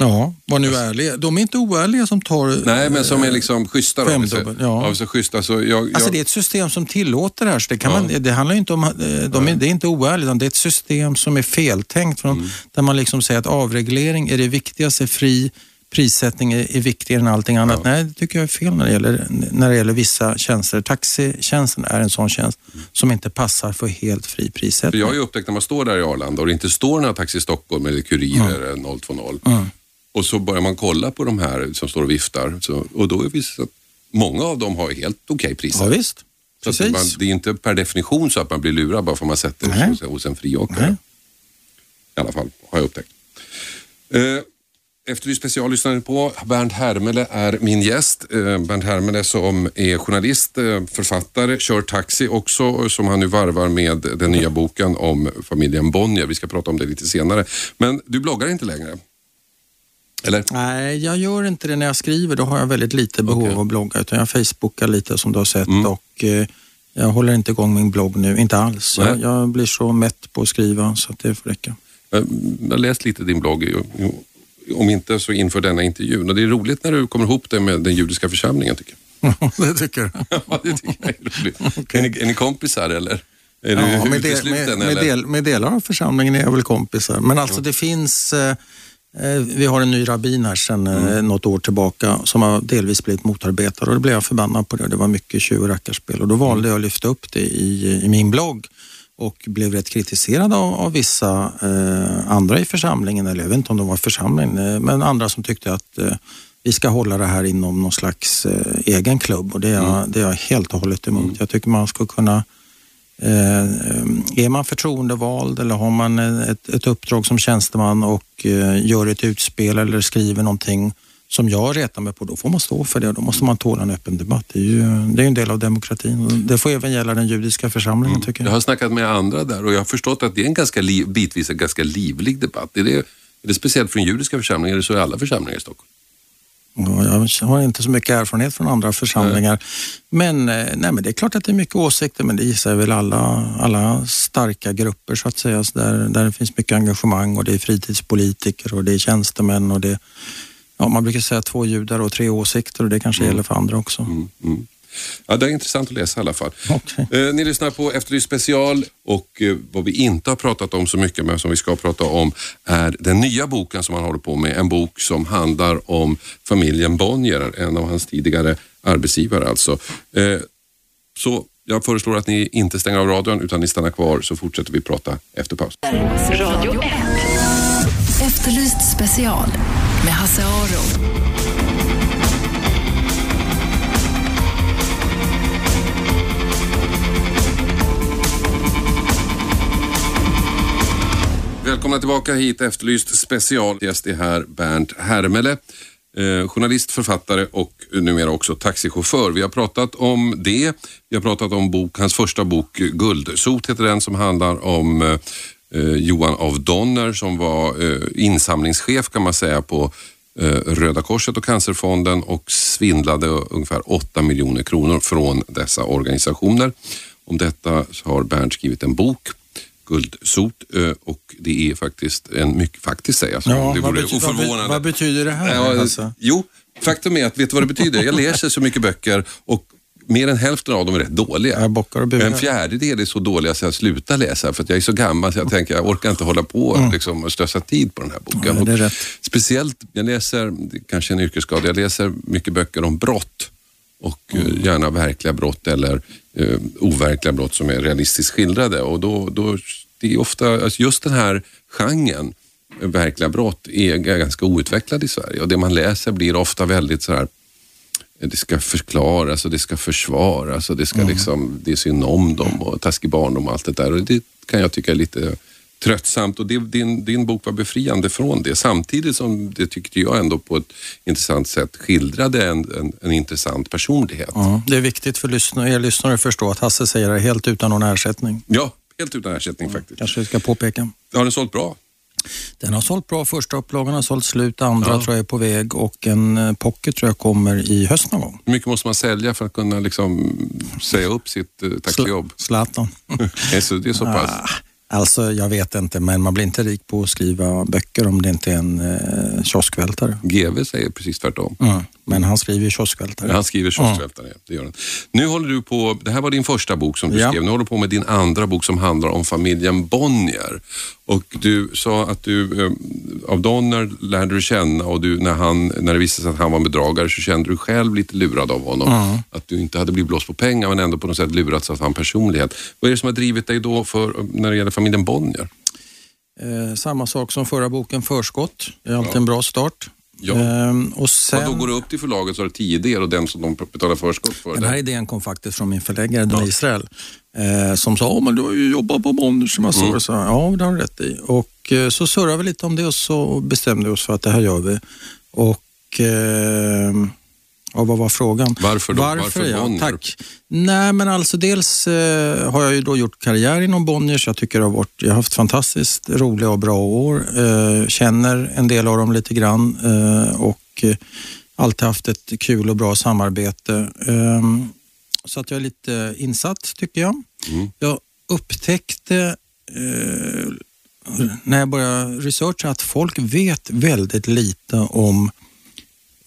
S4: Ja, var nu ärliga. De är inte oärliga som tar...
S3: Nej, men som är liksom schyssta. då,
S4: femdubbel, ja.
S3: Ja, så schyssta. Så jag,
S4: Alltså
S3: jag,
S4: det är ett system som tillåter det här, så det, kan
S3: Ja.
S4: man, det handlar inte om, eh, de är, det är inte oärligt, utan det är ett system som är feltänkt. Från,
S3: Mm.
S4: Där man liksom säger att avreglering är det viktigaste, fri prissättning är, är viktigare än allting annat. Nej, det tycker jag är fel när det gäller, när det gäller vissa tjänster. Taxitjänsten är en sån tjänst som inte passar för helt fri
S3: för
S4: prissättning.
S3: jag har ju upptäckt när man står där i Arlanda och det inte står några Taxi Stockholm eller Kurirer eller 020.
S4: Mm.
S3: Och så börjar man kolla på de här som står och viftar. Så, och då är det att många av dem har helt okej priser.
S4: Ja, visst.
S3: Så man, det är inte per definition så att man blir lurad bara för att man sätter
S4: Nej.
S3: hos, hos en friåkare. I alla fall, har jag upptäckt. Eh, Efterlyst special lyssnar ni på. Bernt Hermele är min gäst. Eh, Bernt Hermele som är journalist, eh, författare, kör taxi också som han nu varvar med den nya boken om familjen Bonnier. Vi ska prata om det lite senare. Men du bloggar inte längre? Eller?
S4: Nej, jag gör inte det när jag skriver. Då har jag väldigt lite behov
S3: Okej.
S4: av att blogga. Utan jag facebookar lite som du har sett
S3: Mm.
S4: och eh, jag håller inte igång min blogg nu. Inte alls. Jag, jag blir så mätt på att skriva så att det får räcka.
S3: Jag har läst lite din blogg, om inte så inför denna intervjun. Och det är roligt när du kommer ihop det med den judiska församlingen tycker jag.
S4: det tycker jag.
S3: Ja, det tycker jag är roligt. är, ni, är ni kompisar eller? Är du
S4: Ja, med, del, med, med, del, med delar av församlingen är jag väl kompisar. Men alltså det finns, eh, eh, vi har en ny rabbin här sedan
S3: Mm.
S4: eh, något år tillbaka som har delvis blivit motarbetad och då blev jag förbannad på det. Det var mycket tjuv och rackarspel och då valde jag att lyfta upp det i, i min blogg och blev rätt kritiserad av, av vissa eh, andra i församlingen, eller jag vet inte om de var församlingen, eh, men andra som tyckte att eh, vi ska hålla det här inom någon slags eh, egen klubb. Och det är, jag, det är jag helt och hållet emot. Jag tycker man ska kunna Eh, är man förtroendevald eller har man ett, ett uppdrag som tjänsteman och eh, gör ett utspel eller skriver någonting som jag retar mig på, då får man stå för det och då måste man tåla en öppen debatt. Det är ju det är en del av demokratin. Det får även gälla den judiska församlingen tycker
S3: Jag
S4: jag.
S3: har snackat med andra där och jag har förstått att det är en ganska liv, bitvis en ganska livlig debatt. Är det, är det speciellt för den judiska församlingen? Är det så i alla församlingar i Stockholm?
S4: Ja, Jag har inte så mycket erfarenhet från andra församlingar. Men, eh, nej, men det är klart att det är mycket åsikter, men det gissar väl alla, alla starka grupper så att säga, så där, där det finns mycket engagemang och det är fritidspolitiker och det är tjänstemän och det Ja, man brukar säga två judar och tre åsikter och det kanske gäller för andra också.
S3: Mm, mm. Ja, det är intressant att läsa i alla fall.
S4: Okej.
S3: Eh, ni lyssnar på Efterlyst special och eh, vad vi inte har pratat om så mycket men som vi ska prata om är den nya boken som han håller på med. En bok som handlar om familjen Bonnier, en av hans tidigare arbetsgivare alltså. Eh, så jag föreslår att ni inte stänger av radion utan ni stannar kvar så fortsätter vi prata efter paus.
S2: Radio 1. Efterlyst special med Hasse Aro.
S3: Välkomna tillbaka hit, Efterlyst special. Gäst är här Bernt Hermele. Eh, journalist, författare och numera också taxichaufför. Vi har pratat om det. Vi har pratat om bok, hans första bok Guldsot heter den som handlar om eh, Johan av Donner som var eh, insamlingschef kan man säga på eh, Röda Korset och Cancerfonden och svindlade ungefär 8 miljoner kronor från dessa organisationer. Om detta har Bernt skrivit en bok Guldsot eh, och det är faktiskt en mycket, faktiskt säger jag så.
S4: Ja,
S3: det
S4: vad,
S3: vore
S4: bety- vad, be-
S3: oförvånande.
S4: vad betyder det här?
S3: Ja,
S4: alltså?
S3: Jo, faktum är att, vet du vad det betyder? Jag läser så mycket böcker och mer än hälften av dem är rätt dåliga.
S4: Jag bockar och bugar.
S3: En fjärdedel är så dåliga så jag slutar läsa för att jag är så gammal så jag tänker jag orkar inte hålla på liksom, och slösa tid på den här boken.
S4: Mm. Ja, det är
S3: Och
S4: rätt.
S3: Speciellt, jag läser, kanske en yrkesskada, jag läser mycket böcker om brott och eh,
S4: Mm.
S3: gärna verkliga brott eller eh, overkliga brott som är realistiskt skildrade. Och då, då, det är ofta, alltså just den här genren, eh, verkliga brott, är ganska outvecklad i Sverige och det man läser blir ofta väldigt så här det ska förklaras och det ska försvaras och det ska liksom, det är synd om dem och taskig barndom och allt det där. Och det kan jag tycka är lite tröttsamt och det, din, din bok var befriande från det samtidigt som det tyckte jag ändå på ett intressant sätt skildrade en, en, en intressant personlighet.
S4: Ja, det är viktigt för lyssnare, er lyssnare att förstå att Hasse säger det helt utan någon ersättning.
S3: Ja, helt utan ersättning faktiskt.
S4: Kanske vi ska påpeka.
S3: Har den sålt bra?
S4: Den har sålt bra. Första upplagan har sålt slut, andra
S3: Ja.
S4: tror jag är på väg och en eh, pocket tror jag kommer i höst någon gång.
S3: Hur mycket måste man sälja för att kunna liksom säga upp sitt eh, tack för jobb?
S4: Zlatan.
S3: Så, det är så pass.
S4: Ah, Alltså, jag vet inte, men man blir inte rik på att skriva böcker om det inte är en eh, kioskvältare.
S3: GV säger precis tvärtom.
S4: Mm. Men han skriver kioskvältare.
S3: Han skriver kioskvältare, det gör han. Nu håller du på, det här var din första bok som du
S4: Ja.
S3: skrev. Nu håller du på med din andra bok som handlar om familjen Bonnier. Och du sa att du eh, av Donner lärde du känna och du, när, han, när det visade sig att han var en bedragare så kände du själv lite lurad av honom. Att du inte hade blivit blåst på pengar men ändå på något sätt lurats av hans personlighet. Vad är det som har drivit dig då för, när det gäller familjen Bonnier?
S4: Eh, samma sak som förra boken, Förskott. Det är alltid en bra start.
S3: Ja.
S4: Ehm, och
S3: Och
S4: sen,
S3: då går du upp till förlaget så har du tio del och den som de betalar förskott för.
S4: den här idén kom faktiskt från min förläggare Don Israel. Eh, som sa, oh, men du har ju jobbat på Bonniers i massa
S3: Mm.
S4: år. Så, ja, det har du rätt i. Och eh, så surrade vi lite om det och så bestämde vi oss för att det här gör vi. Och eh, ja, vad var frågan?
S3: Varför då?
S4: Varför,
S3: Varför
S4: ja,
S3: Bonnier?
S4: tack. Nej, men alltså dels eh, har jag ju då gjort karriär inom Bonniers. Jag tycker det har varit, jag har haft fantastiskt roliga och bra år. Eh, känner en del av dem lite grann eh, och alltid haft ett kul och bra samarbete. Eh, så att jag är lite insatt tycker jag.
S3: Mm.
S4: Jag upptäckte eh, när jag började researcha att folk vet väldigt lite om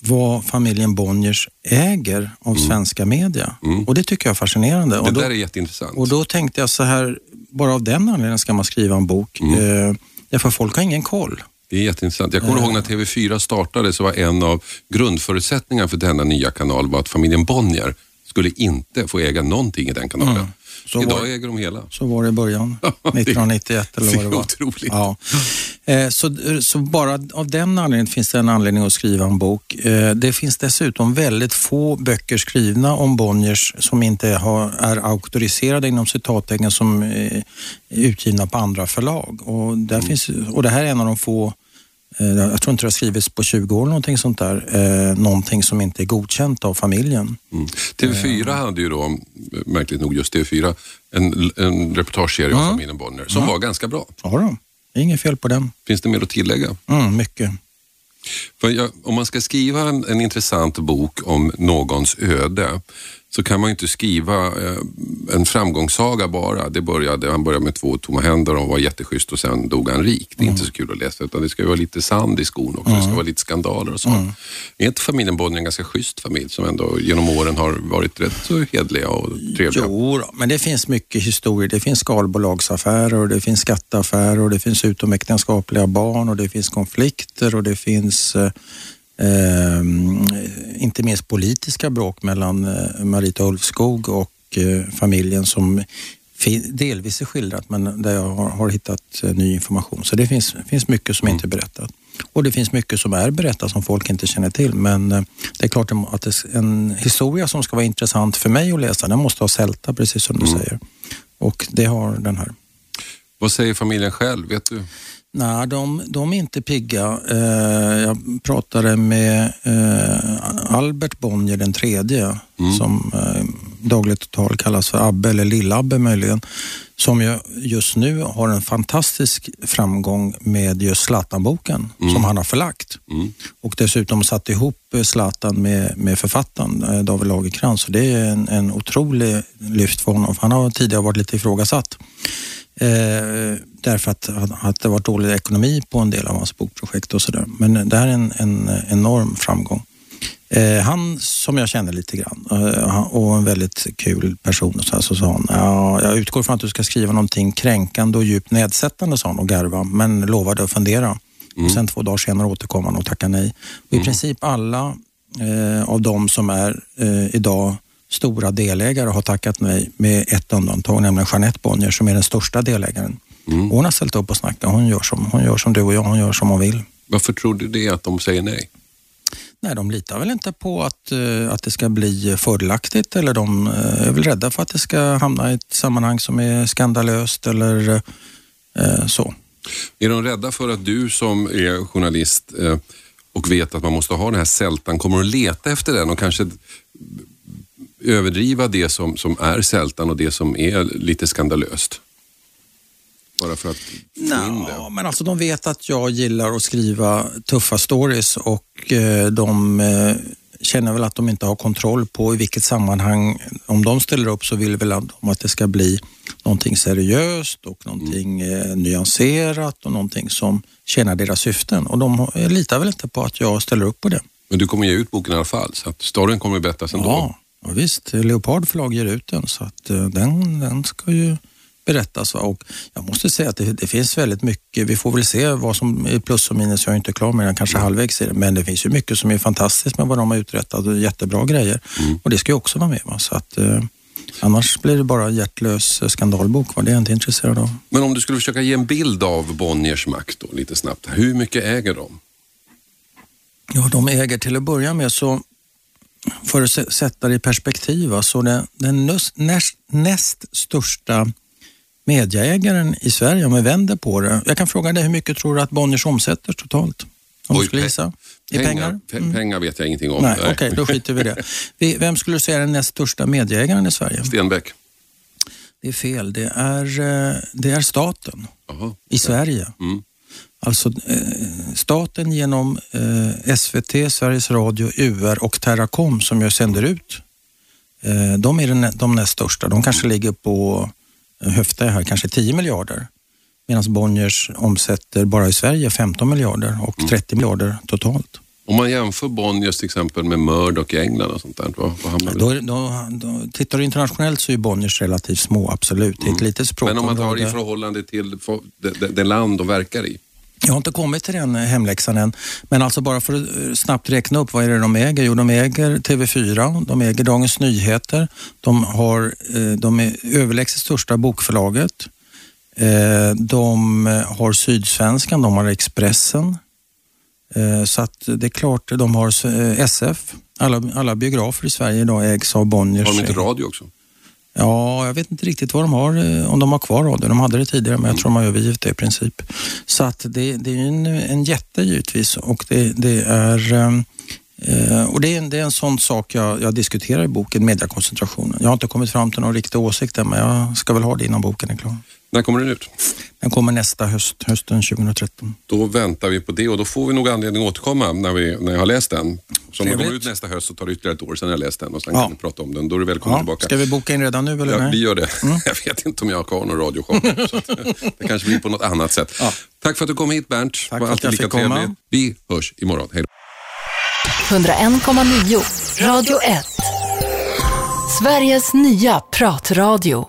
S4: vad familjen Bonniers äger av svenska media.
S3: Mm.
S4: Och det tycker jag är fascinerande.
S3: Det
S4: och, då,
S3: där är jätteintressant.
S4: och då tänkte jag så här, bara av den anledningen ska man skriva en bok.
S3: Mm.
S4: Eh, därför folk har ingen koll.
S3: Det är jätteintressant. Jag kommer ihåg när TV4 startade så var en av grundförutsättningarna för denna nya kanal var att familjen Bonnier skulle inte få äga någonting i den kanalen.
S4: Mm. Så
S3: Idag
S4: var-
S3: äger de hela.
S4: Så var det i början,
S3: det-
S4: 1991 eller vad
S3: det
S4: var.
S3: otroligt.
S4: Ja. Eh, Så, så bara av den anledningen finns det en anledning att skriva en bok. Eh, Det finns dessutom väldigt få böcker skrivna om Bonniers som inte är auktoriserade inom citattecken som eh, är utgivna på andra förlag. Och, där
S3: Mm.
S4: finns, och det här är en av de få jag tror inte det har skrivits på 20 år någonting sånt där. Eh, någonting som inte är godkänt av familjen.
S3: Mm. TV4 hade ju då, märkligt nog just TV4, en, en reportageserie om familjen Bonnier som var ganska bra.
S4: Ja då, det är inget fel på den.
S3: Finns det mer att tillägga?
S4: Mm, mycket.
S3: Jag, om man ska skriva en, en intressant bok om någons öde så kan man ju inte skriva eh, en framgångssaga bara. Det började, han började med två tomma händer och var jätteschysst och sen dog han rik. Det är inte så kul att läsa utan det ska ju vara lite sand i skon också. Det ska vara lite skandaler och så. Är inte familjen Bonnier en ganska schysst familj som ändå genom åren har varit rätt så hedliga och trevliga?
S4: Jo, men det finns mycket historier. Det finns skalbolagsaffärer och det finns skatteaffärer och det finns utomäktenskapliga barn och det finns konflikter och det finns eh, inte minst politiska bråk mellan eh, Marita Ulvskog och eh, familjen som delvis är skildrat men där jag har, har hittat eh, ny information. Så det finns, finns mycket som inte är berättat. Och det finns mycket som är berättat som folk inte känner till. Men eh, det är klart att det, en historia som ska vara intressant för mig att läsa, den måste ha sälta precis som du säger. Och det har den här.
S3: Vad säger familjen själv? Vet du?
S4: Nej, de, de är inte pigga. Eh, jag pratade med eh, Albert Bonnier den tredje, som eh, dagligt tal kallas för Abbe eller Lill-Abbe möjligen, som ju just nu har en fantastisk framgång med just Zlatan-boken som han har förlagt. Och dessutom satt ihop eh, Zlatan med, med författaren David Lagercrantz. Det är en, en otrolig lyft för honom. för Han har tidigare varit lite ifrågasatt. Eh, därför att, att det varit dålig ekonomi på en del av hans bokprojekt och sådär. Men det här är en, en enorm framgång. Eh, han som jag känner lite grann eh, och en väldigt kul person och så, här, så sa han, ja, jag utgår från att du ska skriva någonting kränkande och djupt nedsättande sa han och garva, men lovade att fundera. Och sen två dagar senare återkom han och tackade nej. Och I princip alla eh, av de som är eh, idag stora delägare har tackat nej med ett undantag, nämligen Jeanette Bonnier som är den största delägaren. Och hon har ställt upp och snackat. Hon gör, som, hon gör som du och jag, hon gör som hon vill.
S3: Varför tror du det att de säger nej?
S4: Nej, de litar väl inte på att, eh, att det ska bli fördelaktigt eller de eh, är väl rädda för att det ska hamna i ett sammanhang som är skandalöst eller eh, så.
S3: Är de rädda för att du som är journalist eh, och vet att man måste ha den här sältan kommer att leta efter den och kanske överdriva det som, som är sältan och det som är lite skandalöst? Bara för att få in det?
S4: Men alltså de vet att jag gillar att skriva tuffa stories och eh, de eh, känner väl att de inte har kontroll på i vilket sammanhang, om de ställer upp så vill väl de att det ska bli någonting seriöst och någonting eh, nyanserat och någonting som tjänar deras syften. Och de litar väl inte på att jag ställer upp på det.
S3: Men du kommer ge ut boken i alla fall, så att storyn kommer att berättas ändå?
S4: Ja, ja visst. Leopard förlag ger ut den, så att eh, den, den ska ju berättas. Och jag måste säga att det, det, finns väldigt mycket. Vi får väl se vad som är plus och minus. Jag är inte klar med den, kanske halvvägs i det. Men det finns ju mycket som är fantastiskt med vad de har uträttat och jättebra grejer. Mm. Och det ska ju också vara med. Va? Så att, eh, annars blir det bara hjärtlös skandalbok. Va? Det är jag inte intresserad av.
S3: Men om du skulle försöka ge en bild av Bonniers makt då, lite snabbt. Hur mycket äger de?
S4: Ja, de äger till att börja med så för att sätta det i perspektiv, så det, den näst, näst största mediaägaren i Sverige om vi vänder på det. Jag kan fråga dig, hur mycket tror du att Bonniers omsätter totalt? Om Oj, du skulle gissa? I pengar?
S3: Pengar, mm. pengar vet jag ingenting om.
S4: Nej, Okej, okay, då skiter vi det. Vem skulle du säga är den näst största mediaägaren i Sverige?
S3: Stenbeck.
S4: Det är fel. Det är, eh, det är staten Aha, i Sverige. Mm. Alltså eh, staten genom eh, SVT, Sveriges Radio, UR och Terracom som jag sänder ut. Eh, de är den, de näst största. De kanske ligger på höftar jag här, kanske 10 miljarder. Medan Bonniers omsätter bara i Sverige 15 miljarder och 30 mm. miljarder totalt.
S3: Om man jämför Bonniers till exempel med Murdoch i England och sånt där, vad, vad hamnar
S4: då, då, då, Tittar du internationellt så är Bonniers relativt små, absolut. Det är ett mm. litet språk.
S3: Men om man tar i förhållande till det, det land de verkar i?
S4: Jag har inte kommit till den hemläxan än, men alltså bara för att snabbt räkna upp vad är det de äger? Jo, de äger TV4, de äger Dagens Nyheter, de, har, eh, de är överlägset största bokförlaget, eh, de har Sydsvenskan, de har Expressen, eh, så att det är klart, de har SF. Alla, alla biografer i Sverige idag ägs av Bonniers.
S3: Har de inte radio också?
S4: Ja, jag vet inte riktigt vad de har, eh, om de har kvar radio. De hade det tidigare, men jag tror de har övergivit det i princip. Så att det, det är en, en jätte givetvis och det, det är ehm, eh, och det är, en, det är en sån sak jag, jag diskuterar i boken, mediekoncentrationen. Jag har inte kommit fram till någon riktig åsikt än, men jag ska väl ha det innan boken är klar.
S3: När kommer den ut?
S4: Den kommer nästa höst, hösten 2013.
S3: Då väntar vi på det och då får vi nog anledning att återkomma när, vi, när jag har läst den. Så om den kommer ut nästa höst så tar det ytterligare ett år sedan jag läst den och sen ja. kan vi prata om den. Då är du välkommen ja. tillbaka.
S4: Ska vi boka in redan nu eller?
S3: Ja,
S4: nej?
S3: vi gör det. Mm. Jag vet inte om jag har kvar någon radioshow. det kanske blir på något annat sätt. Ja. Tack för att du kom hit Bernt.
S4: Tack för att jag fick komma. Trevligt.
S3: Vi hörs imorgon. Hej
S2: då. 101,9 Radio 1 Sveriges nya pratradio